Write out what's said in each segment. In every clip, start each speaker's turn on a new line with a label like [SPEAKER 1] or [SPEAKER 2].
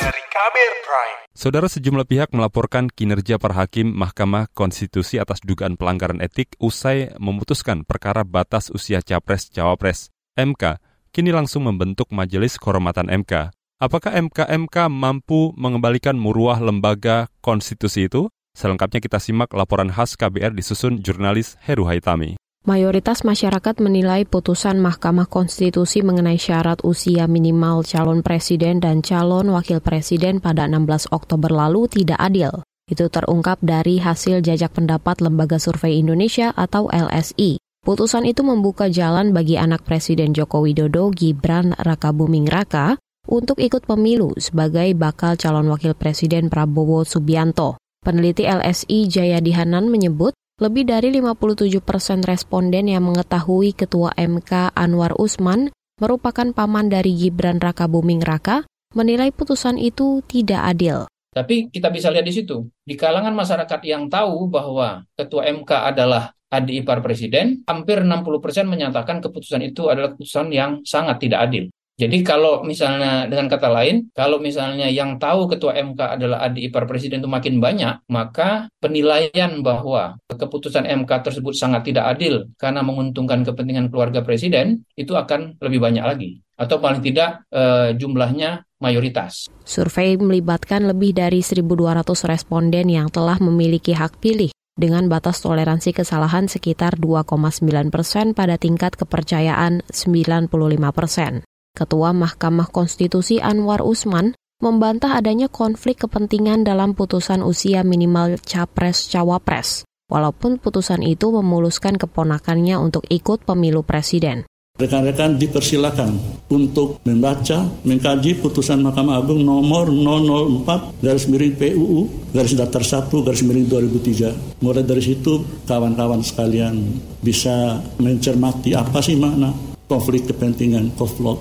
[SPEAKER 1] Dari Kabir Prime.
[SPEAKER 2] Saudara sejumlah pihak melaporkan kinerja para hakim Mahkamah Konstitusi atas dugaan pelanggaran etik usai memutuskan perkara batas usia capres-cawapres. MK kini langsung membentuk Majelis Kehormatan MK. Apakah MK-MK mampu mengembalikan muruah lembaga konstitusi itu? Selengkapnya kita simak laporan khas KBR disusun jurnalis Heru Haitami.
[SPEAKER 3] Mayoritas masyarakat menilai putusan Mahkamah Konstitusi mengenai syarat usia minimal calon presiden dan calon wakil presiden pada 16 Oktober lalu tidak adil. Itu terungkap dari hasil jajak pendapat Lembaga Survei Indonesia atau LSI. Putusan itu membuka jalan bagi anak Presiden Joko Widodo Gibran Rakabuming Raka untuk ikut pemilu sebagai bakal calon wakil presiden Prabowo Subianto. Peneliti LSI Jayadi Hanan menyebut lebih dari 57 persen responden yang mengetahui Ketua MK Anwar Usman merupakan paman dari Gibran Raka Buming Raka menilai putusan itu tidak adil.
[SPEAKER 4] Tapi kita bisa lihat di situ, di kalangan masyarakat yang tahu bahwa Ketua MK adalah adik ipar presiden, hampir 60 persen menyatakan keputusan itu adalah keputusan yang sangat tidak adil. Jadi kalau misalnya dengan kata lain, kalau misalnya yang tahu ketua MK adalah adik ipar presiden itu makin banyak, maka penilaian bahwa keputusan MK tersebut sangat tidak adil karena menguntungkan kepentingan keluarga presiden itu akan lebih banyak lagi atau paling tidak eh, jumlahnya mayoritas.
[SPEAKER 3] Survei melibatkan lebih dari 1.200 responden yang telah memiliki hak pilih dengan batas toleransi kesalahan sekitar 2,9 persen pada tingkat kepercayaan 95 persen. Ketua Mahkamah Konstitusi Anwar Usman membantah adanya konflik kepentingan dalam putusan usia minimal capres-cawapres, walaupun putusan itu memuluskan keponakannya untuk ikut pemilu presiden.
[SPEAKER 5] Rekan-rekan dipersilakan untuk membaca, mengkaji putusan Mahkamah Agung nomor 004 garis miring PUU garis datar 1 garis miring 2003. Mulai dari situ kawan-kawan sekalian bisa mencermati apa sih makna konflik kepentingan,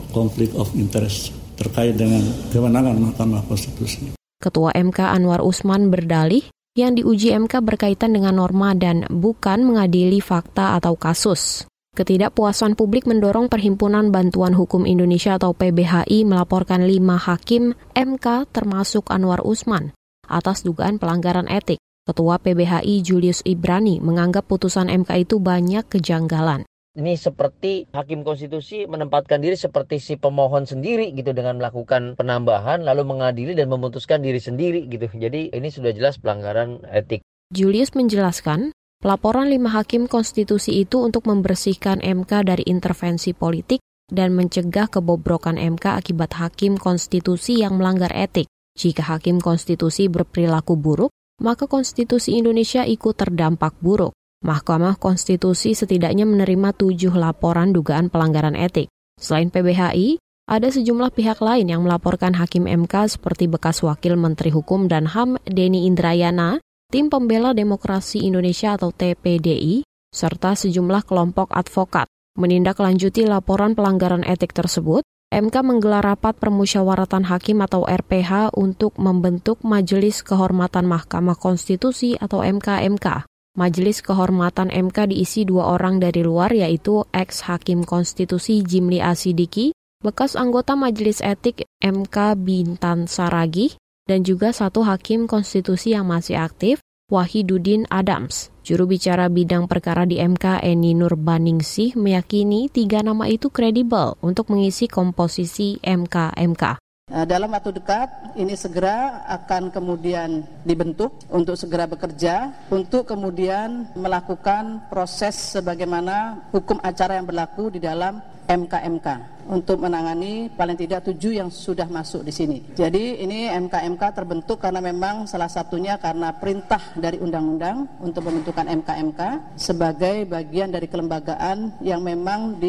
[SPEAKER 5] konflik of interest terkait dengan kewenangan Mahkamah Konstitusi.
[SPEAKER 3] Ketua MK Anwar Usman berdalih yang diuji MK berkaitan dengan norma dan bukan mengadili fakta atau kasus. Ketidakpuasan publik mendorong Perhimpunan Bantuan Hukum Indonesia atau PBHI melaporkan lima hakim MK termasuk Anwar Usman atas dugaan pelanggaran etik. Ketua PBHI Julius Ibrani menganggap putusan MK itu banyak kejanggalan
[SPEAKER 6] ini seperti hakim konstitusi menempatkan diri seperti si pemohon sendiri gitu dengan melakukan penambahan lalu mengadili dan memutuskan diri sendiri gitu. Jadi ini sudah jelas pelanggaran etik.
[SPEAKER 3] Julius menjelaskan, pelaporan lima hakim konstitusi itu untuk membersihkan MK dari intervensi politik dan mencegah kebobrokan MK akibat hakim konstitusi yang melanggar etik. Jika hakim konstitusi berperilaku buruk, maka konstitusi Indonesia ikut terdampak buruk. Mahkamah Konstitusi setidaknya menerima tujuh laporan dugaan pelanggaran etik. Selain PBHI, ada sejumlah pihak lain yang melaporkan Hakim MK seperti bekas Wakil Menteri Hukum dan HAM Denny Indrayana, Tim Pembela Demokrasi Indonesia atau TPDI, serta sejumlah kelompok advokat. Menindaklanjuti laporan pelanggaran etik tersebut, MK menggelar rapat permusyawaratan hakim atau RPH untuk membentuk Majelis Kehormatan Mahkamah Konstitusi atau MKMK. Majelis Kehormatan MK diisi dua orang dari luar yaitu ex-hakim konstitusi Jimli Asidiki, bekas anggota Majelis Etik MK Bintan Saragih, dan juga satu hakim konstitusi yang masih aktif, Wahidudin Adams. Juru bicara bidang perkara di MK Eni Nurbaningsih meyakini tiga nama itu kredibel untuk mengisi komposisi MK-MK.
[SPEAKER 7] Eh, dalam waktu dekat ini segera akan kemudian dibentuk untuk segera bekerja untuk kemudian melakukan proses sebagaimana hukum acara yang berlaku di dalam MKMK untuk menangani paling tidak tujuh yang sudah masuk di sini. Jadi ini MKMK terbentuk karena memang salah satunya karena perintah dari undang-undang untuk pembentukan MKMK sebagai bagian dari kelembagaan yang memang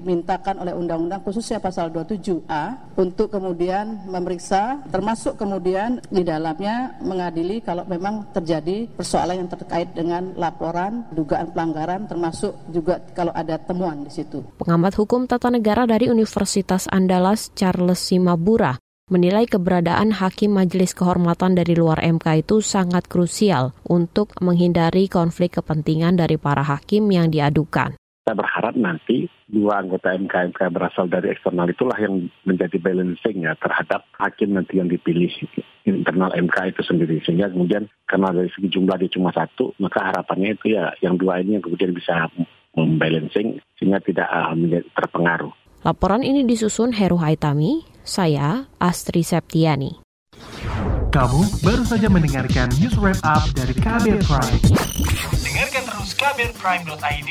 [SPEAKER 7] dimintakan oleh undang-undang khususnya pasal 27A untuk kemudian memeriksa termasuk kemudian di dalamnya mengadili kalau memang terjadi persoalan yang terkait dengan laporan dugaan pelanggaran termasuk juga kalau ada temuan di situ.
[SPEAKER 3] Pengamat hukum Tata Negara dari Universitas Andalas Charles Simabura menilai keberadaan hakim majelis kehormatan dari luar MK itu sangat krusial untuk menghindari konflik kepentingan dari para hakim yang diadukan.
[SPEAKER 8] Saya berharap nanti dua anggota MK MK berasal dari eksternal itulah yang menjadi balancing ya terhadap hakim nanti yang dipilih internal MK itu sendiri sehingga kemudian karena dari segi jumlah dia cuma satu maka harapannya itu ya yang dua ini yang kemudian bisa membalancing sehingga tidak uh, menjadi terpengaruh.
[SPEAKER 3] Laporan ini disusun Heru Haitami, saya Astri Septiani.
[SPEAKER 1] Kamu baru saja mendengarkan news wrap up dari Kabel Prime. Dengarkan terus kabelprime.id,